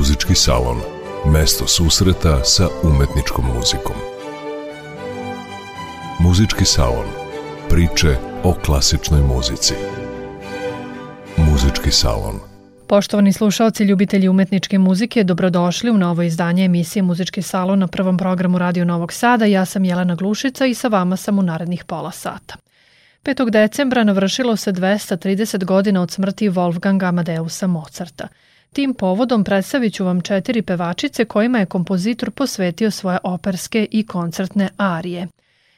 Muzički salon. Mesto susreta sa umetničkom muzikom. Muzički salon. Priče o klasičnoj muzici. Muzički salon. Poštovani slušalci, ljubitelji umetničke muzike, dobrodošli u novo izdanje emisije Muzički salon na prvom programu Radio Novog Sada. Ja sam Jelena Glušica i sa vama sam u narednih pola sata. 5. decembra navršilo se 230 godina od smrti Wolfganga Amadeusa Mozarta – Tim povodom predstavit ću vam četiri pevačice kojima je kompozitor posvetio svoje operske i koncertne arije.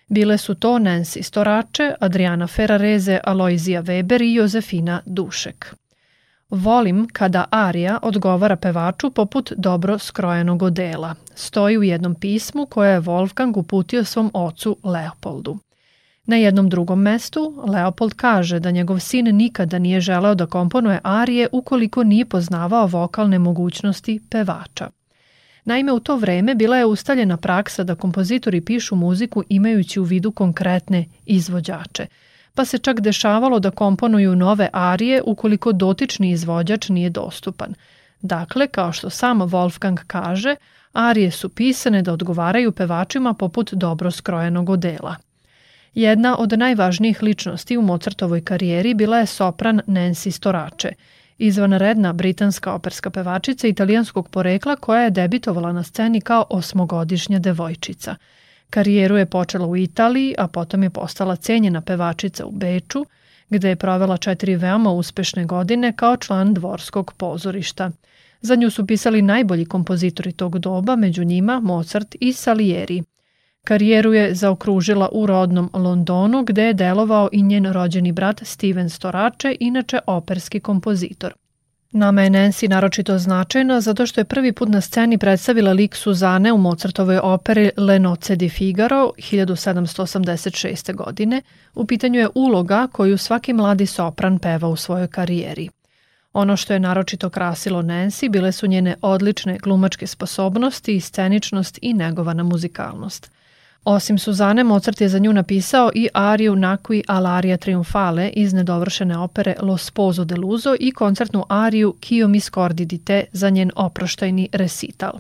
Bile su to Nancy Storače, Adriana Ferrareze, Aloizija Weber i Jozefina Dušek. Volim kada arija odgovara pevaču poput dobro skrojenog odela. Stoji u jednom pismu koje je Wolfgang uputio svom ocu Leopoldu. Na jednom drugom mestu Leopold kaže da njegov sin nikada nije želeo da komponuje arije ukoliko nije poznavao vokalne mogućnosti pevača. Naime, u to vreme bila je ustaljena praksa da kompozitori pišu muziku imajući u vidu konkretne izvođače, pa se čak dešavalo da komponuju nove arije ukoliko dotični izvođač nije dostupan. Dakle, kao što sam Wolfgang kaže, arije su pisane da odgovaraju pevačima poput dobro skrojenog odela – Jedna od najvažnijih ličnosti u Mozartovoj karijeri bila je sopran Nancy Storace, izvanredna britanska operska pevačica italijanskog porekla koja je debitovala na sceni kao osmogodišnja devojčica. Karijeru je počela u Italiji, a potom je postala cenjena pevačica u Beču, gde je provela četiri veoma uspešne godine kao član dvorskog pozorišta. Za nju su pisali najbolji kompozitori tog doba, među njima Mozart i Salieri – Karijeru je zaokružila u rodnom Londonu gde je delovao i njen rođeni brat Steven Storace, inače operski kompozitor. Nama je Nancy naročito značajna zato što je prvi put na sceni predstavila lik Suzane u Mozartovoj operi Le Nozze di Figaro 1786. godine. U pitanju je uloga koju svaki mladi sopran peva u svojoj karijeri. Ono što je naročito krasilo Nancy bile su njene odlične glumačke sposobnosti, sceničnost i negovana muzikalnost – Osim Suzane, Mozart je za nju napisao i ariju Nacqui all'aria triumfale iz nedovršene opere Lo sposo deluso i koncertnu ariju Kio mi scordi di te za njen oproštajni resital.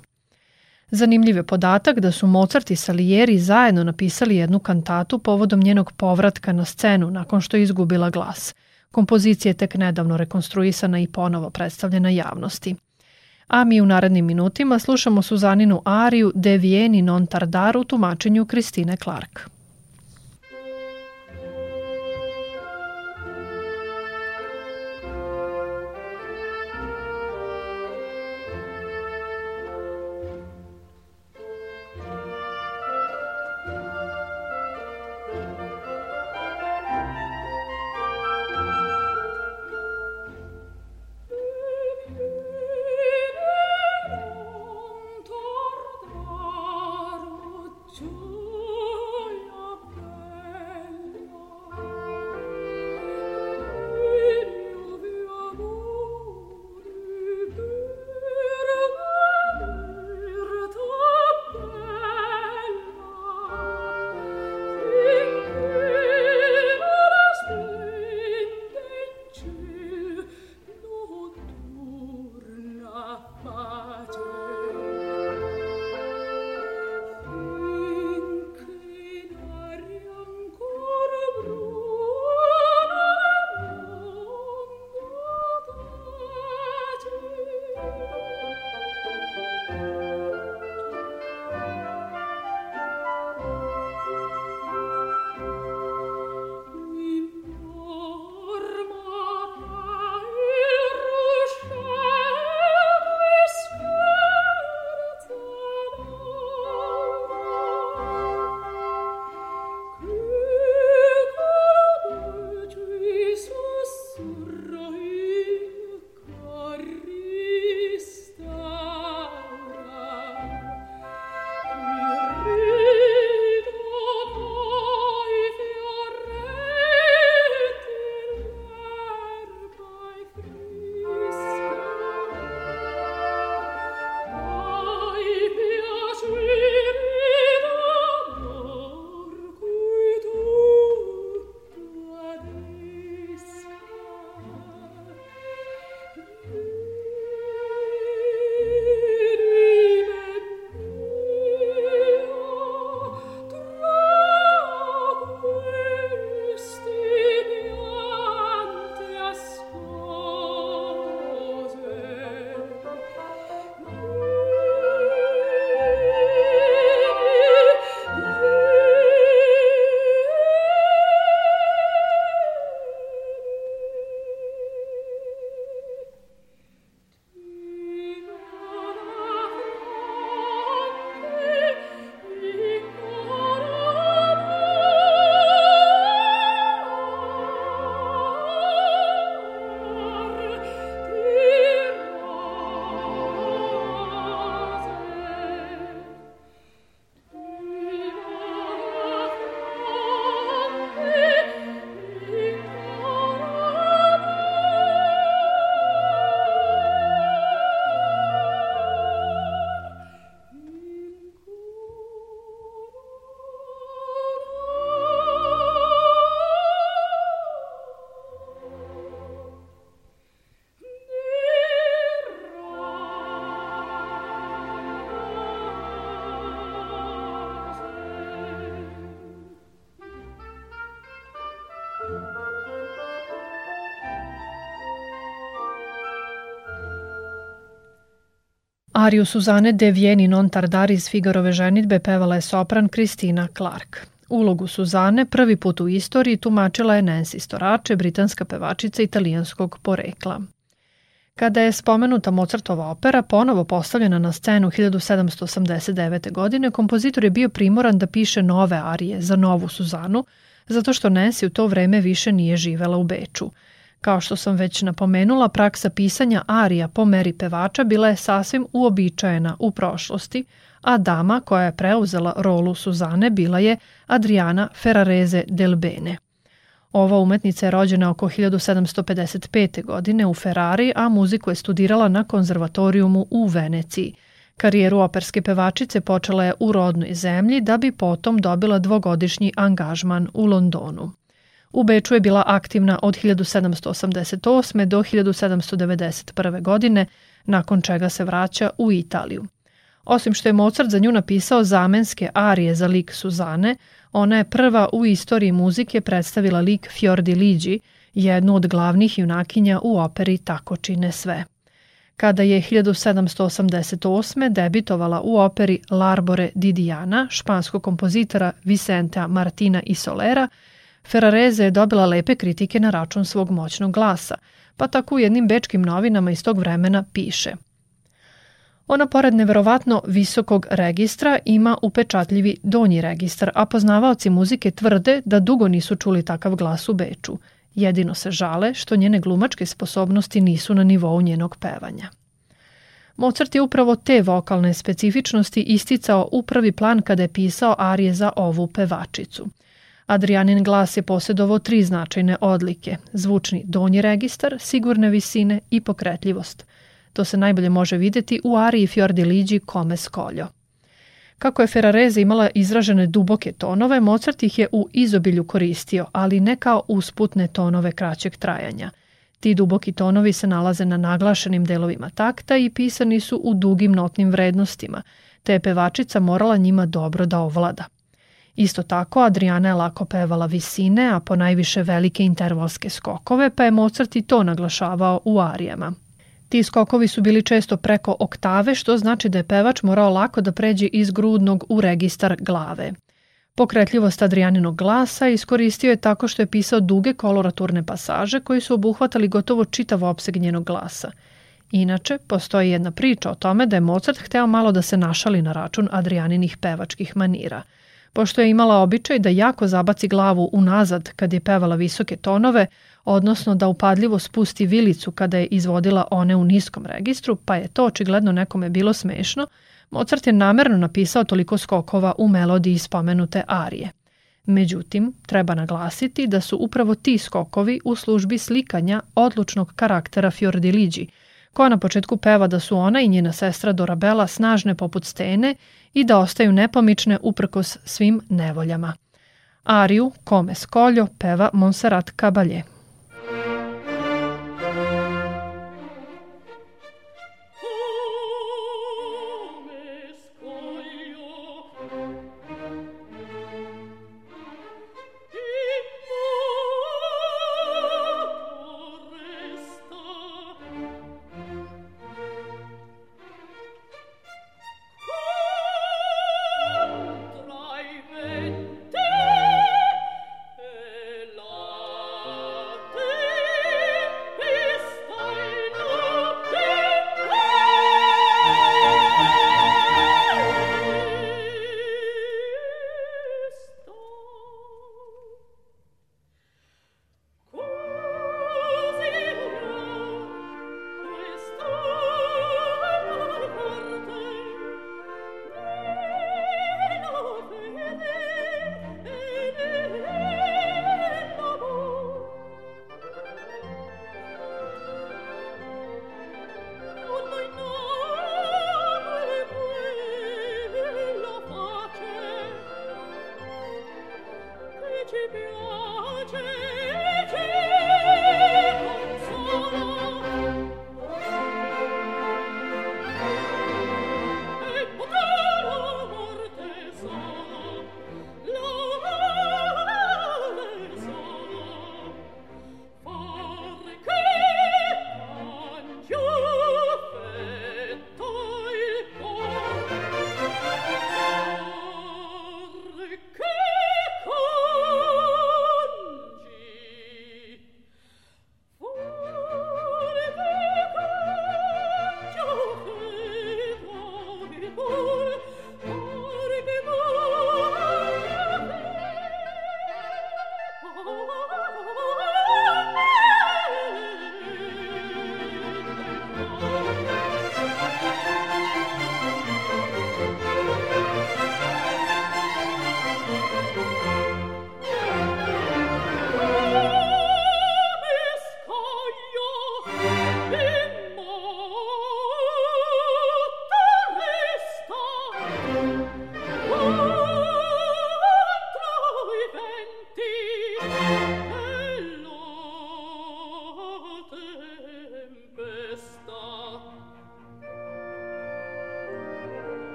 Zanimljiv je podatak da su Mozart i Salieri zajedno napisali jednu kantatu povodom njenog povratka na scenu nakon što je izgubila glas. Kompozicija je tek nedavno rekonstruisana i ponovo predstavljena javnosti a mi u narednim minutima slušamo Suzaninu ariju De Vieni non tardar u tumačenju Kristine Clark. Ariju Suzane de Vieni non tardari iz Figarove ženitbe pevala je sopran Kristina Clark. Ulogu Suzane prvi put u istoriji tumačila je Nancy Storace, britanska pevačica italijanskog porekla. Kada je spomenuta Mozartova opera ponovo postavljena na scenu 1789. godine, kompozitor je bio primoran da piše nove arije za novu Suzanu, zato što Nancy u to vreme više nije živela u Beču – Kao što sam već napomenula, praksa pisanja arija po meri pevača bila je sasvim uobičajena u prošlosti, a dama koja je preuzela rolu Suzane bila je Adriana Ferrarese del Bene. Ova umetnica je rođena oko 1755. godine u Ferrari, a muziku je studirala na konzervatorijumu u Veneciji. Karijeru operske pevačice počela je u rodnoj zemlji da bi potom dobila dvogodišnji angažman u Londonu. U Beču je bila aktivna od 1788. do 1791. godine, nakon čega se vraća u Italiju. Osim što je Mozart za nju napisao zamenske arije za lik Suzane, ona je prva u istoriji muzike predstavila lik Fiordi Ligi, jednu od glavnih junakinja u operi Tako čine sve. Kada je 1788. debitovala u operi L'Arbore di Diana, španskog kompozitora Vicentea Martina i Solera, Ferrareze je dobila lepe kritike na račun svog moćnog glasa, pa tako u jednim bečkim novinama iz tog vremena piše Ona pored neverovatno visokog registra ima upečatljivi donji registar, a poznavaoci muzike tvrde da dugo nisu čuli takav glas u Beču. Jedino se žale što njene glumačke sposobnosti nisu na nivou njenog pevanja. Mozart je upravo te vokalne specifičnosti isticao u prvi plan kada je pisao arije za ovu pevačicu – Adrianin glas je posjedovao tri značajne odlike, zvučni donji registar, sigurne visine i pokretljivost. To se najbolje može videti u ariji Fiordi Ligi Come Skoljo. Kako je Ferrarese imala izražene duboke tonove, Mozart ih je u izobilju koristio, ali ne kao usputne tonove kraćeg trajanja. Ti duboki tonovi se nalaze na naglašenim delovima takta i pisani su u dugim notnim vrednostima, te je pevačica morala njima dobro da ovlada. Isto tako, Adriana je lako pevala visine, a po najviše velike intervalske skokove, pa je Mozart i to naglašavao u arijama. Ti skokovi su bili često preko oktave, što znači da je pevač morao lako da pređe iz grudnog u registar glave. Pokretljivost Adrianinog glasa iskoristio je tako što je pisao duge koloraturne pasaže koji su obuhvatali gotovo čitav opseg njenog glasa. Inače, postoji jedna priča o tome da je Mozart hteo malo da se našali na račun Adrianinih pevačkih manira – pošto je imala običaj da jako zabaci glavu unazad kad je pevala visoke tonove, odnosno da upadljivo spusti vilicu kada je izvodila one u niskom registru, pa je to očigledno nekome bilo smešno, Mozart je namerno napisao toliko skokova u melodiji spomenute arije. Međutim, treba naglasiti da su upravo ti skokovi u službi slikanja odlučnog karaktera Fiordiligi, koja na početku peva da su ona i njena sestra Dorabela snažne poput stene i da ostaju nepomične uprkos svim nevoljama. Ariju, Kome Skoljo, peva Monserrat Caballé.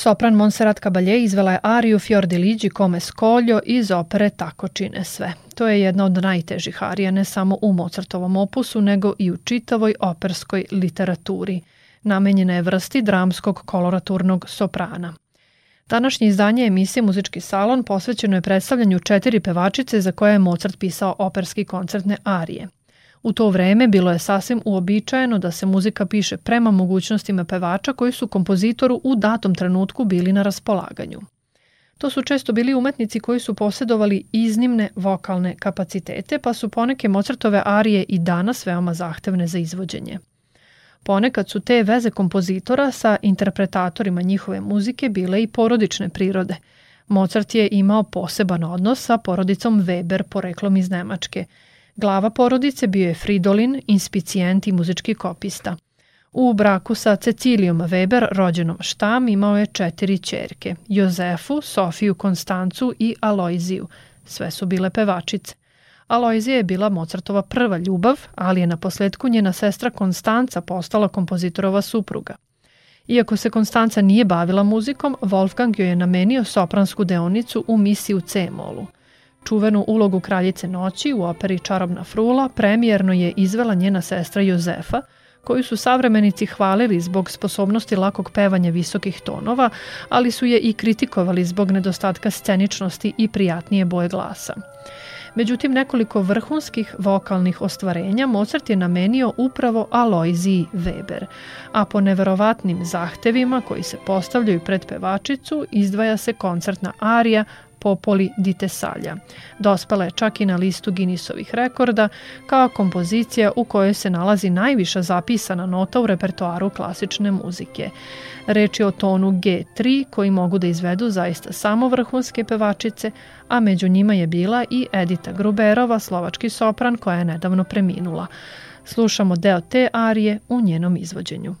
Sopran Monserrat Caballé izvela je ariju Fior di Ligi Come Scoglio iz opere Tako čine sve. To je jedna od najtežih arija ne samo u Mozartovom opusu, nego i u čitavoj operskoj literaturi. Namenjena je vrsti dramskog koloraturnog soprana. Današnje izdanje emisije Muzički salon posvećeno je predstavljanju četiri pevačice za koje je Mozart pisao operski koncertne arije – U to vreme bilo je sasvim uobičajeno da se muzika piše prema mogućnostima pevača koji su kompozitoru u datom trenutku bili na raspolaganju. To su često bili umetnici koji su posjedovali iznimne vokalne kapacitete, pa su poneke Mozartove arije i danas veoma zahtevne za izvođenje. Ponekad su te veze kompozitora sa interpretatorima njihove muzike bile i porodične prirode. Mozart je imao poseban odnos sa porodicom Weber poreklom iz Nemačke – Glava porodice bio je Fridolin, inspicijent i muzički kopista. U braku sa Cecilijom Weber, rođenom Štam, imao je četiri čerke, Jozefu, Sofiju Konstancu i Alojziju. Sve su bile pevačice. Alojzija je bila Mozartova prva ljubav, ali je na posledku njena sestra Konstanca postala kompozitorova supruga. Iako se Konstanca nije bavila muzikom, Wolfgang joj je namenio sopransku deonicu u misiju C-molu – Čuvenu ulogu kraljice noći u operi Čarobna frula premijerno je izvela njena sestra Jozefa, koju su savremenici hvalili zbog sposobnosti lakog pevanja visokih tonova, ali su je i kritikovali zbog nedostatka sceničnosti i prijatnije boje glasa. Međutim, nekoliko vrhunskih vokalnih ostvarenja Mozart je namenio upravo Aloiziji Weber, a po neverovatnim zahtevima koji se postavljaju pred pevačicu izdvaja se koncertna arija Popoli di Tesalja. Dospela je čak i na listu Guinnessovih rekorda kao kompozicija u kojoj se nalazi najviša zapisana nota u repertoaru klasične muzike. Reč je o tonu G3 koji mogu da izvedu zaista samo vrhunske pevačice, a među njima je bila i Edita Gruberova, slovački sopran koja je nedavno preminula. Slušamo deo te arije u njenom izvođenju.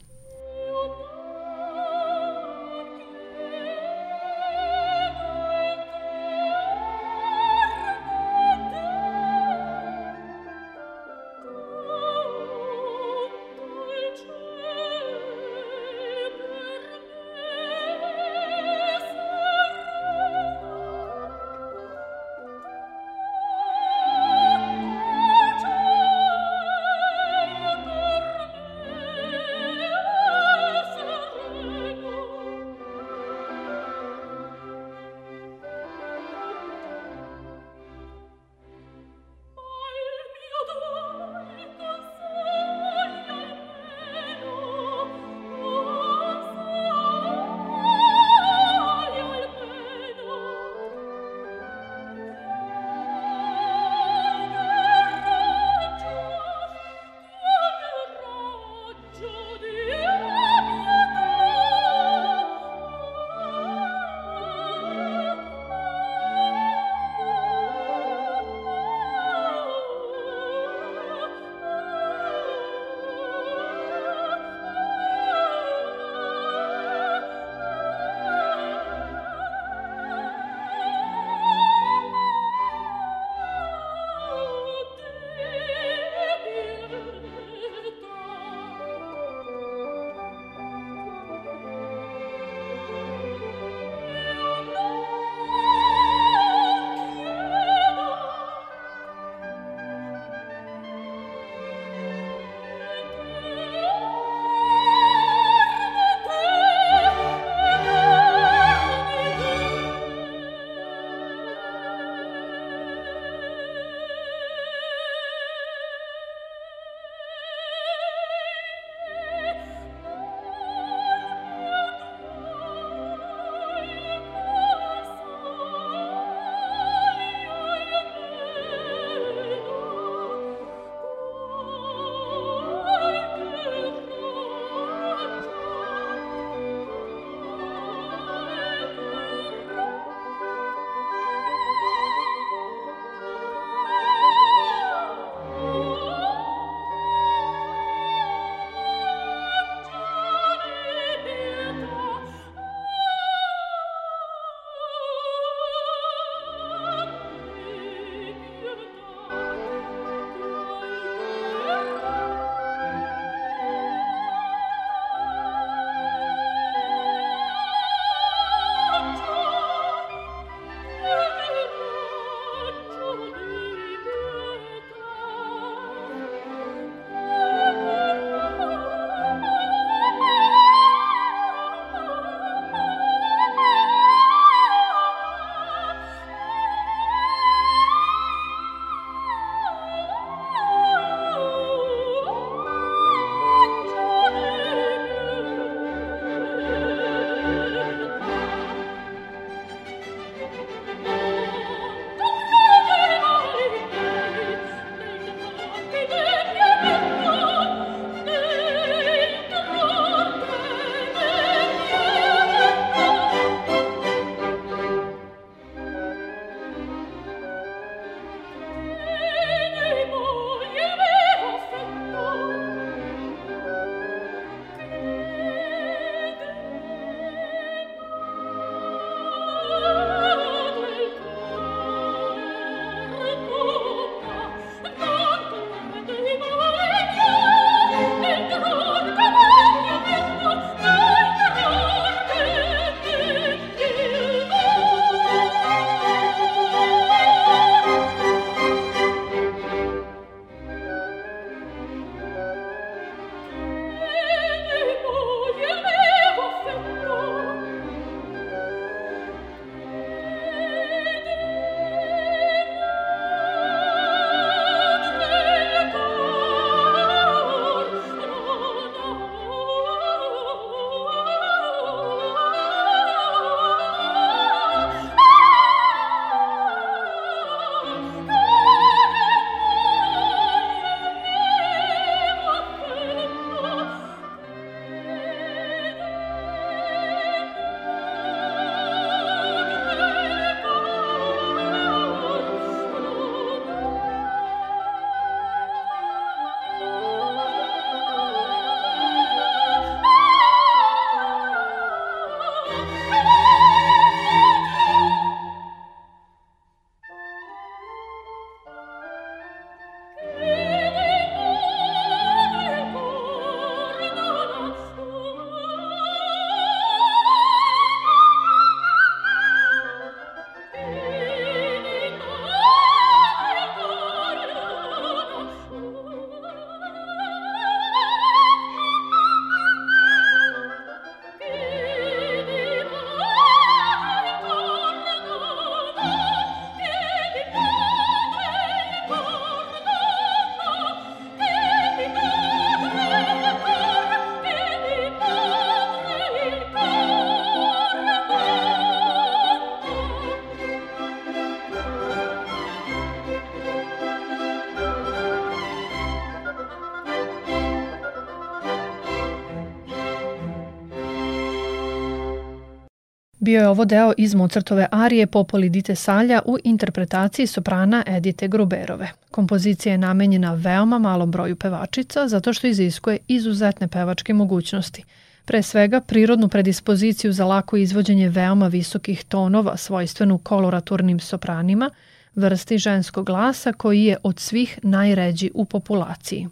Bio je ovo deo iz Mozartove arije Popoli dite Salja u interpretaciji soprana Edite Gruberove. Kompozicija je namenjena veoma malom broju pevačica zato što iziskuje izuzetne pevačke mogućnosti. Pre svega, prirodnu predispoziciju za lako izvođenje veoma visokih tonova svojstvenu koloraturnim sopranima, vrsti ženskog glasa koji je od svih najređi u populaciji.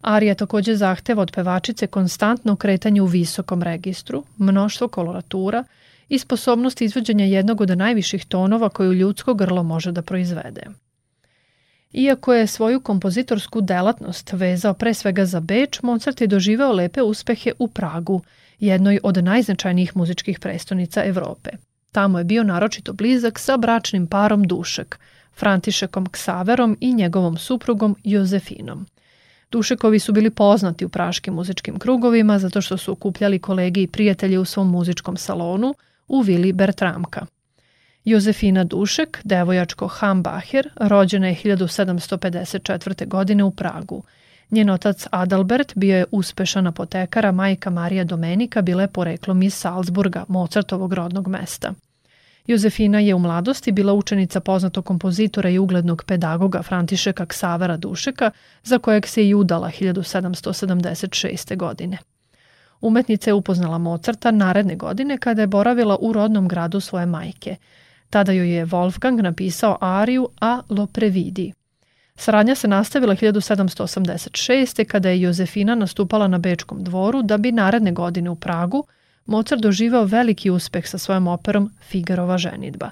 Arija takođe zahteva od pevačice konstantno kretanje u visokom registru, mnoštvo koloratura i sposobnost izvođenja jednog od najviših tonova koju ljudsko grlo može da proizvede. Iako je svoju kompozitorsku delatnost vezao pre svega za Beč, Mozart je doživeo lepe uspehe u Pragu, jednoj od najznačajnijih muzičkih prestonica Evrope. Tamo je bio naročito blizak sa bračnim parom Dušek, Františekom Ksaverom i njegovom suprugom Jozefinom. Dušekovi su bili poznati u praškim muzičkim krugovima zato što su okupljali kolege i prijatelje u svom muzičkom salonu u vili Bertramka. Jozefina Dušek, devojačko Hambacher, rođena je 1754. godine u Pragu. Njen otac Adalbert bio je uspešan apotekar, a majka Marija Domenika bila je poreklom iz Salzburga, Mozartovog rodnog mesta. Jozefina je u mladosti bila učenica poznatog kompozitora i uglednog pedagoga Františeka Ksavera Dušeka, za kojeg se i udala 1776. godine. Umetnica je upoznala Mozarta naredne godine kada je boravila u rodnom gradu svoje majke. Tada joj je Wolfgang napisao ariju A lo previdi. Saradnja se nastavila 1786. kada je Jozefina nastupala na Bečkom dvoru da bi naredne godine u Pragu Mozart doživao veliki uspeh sa svojom operom Figarova ženitba.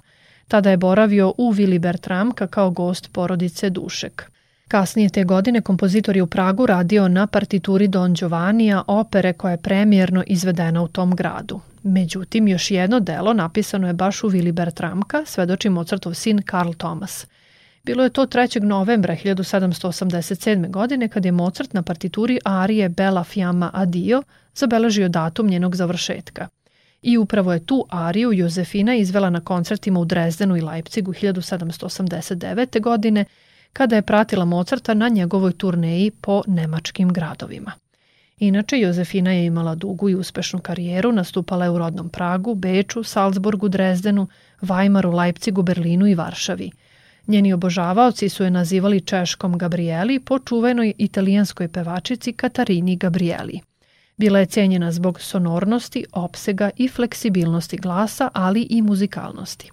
Tada je boravio u Vili Bertramka kao gost porodice Dušek. Kasnije te godine kompozitor je u Pragu radio na partituri Don Giovannija opere koja je premijerno izvedena u tom gradu. Međutim, još jedno delo napisano je baš u Vili Bertramka, svedoči Mozartov sin Karl Thomas. Bilo je to 3. novembra 1787. godine kad je Mozart na partituri arije Bella Fiamma Adio zabeležio datum njenog završetka. I upravo je tu ariju Jozefina izvela na koncertima u Drezdenu i Leipzigu 1789. godine kada je pratila Mozarta na njegovoj turneji po nemačkim gradovima. Inače, Jozefina je imala dugu i uspešnu karijeru, nastupala je u rodnom Pragu, Beču, Salzburgu, Drezdenu, Weimaru, Leipzigu, Berlinu i Varšavi. Njeni obožavaoci su je nazivali Češkom Gabrieli po čuvenoj italijanskoj pevačici Katarini Gabrieli. Bila je cenjena zbog sonornosti, opsega i fleksibilnosti glasa, ali i muzikalnosti.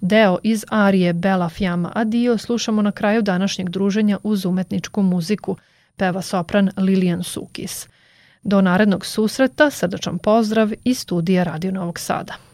Deo iz arije Bella Fiamma Adio slušamo na kraju današnjeg druženja uz umetničku muziku, peva sopran Lilian Sukis. Do narednog susreta, srdačan pozdrav iz studija Radio Novog Sada.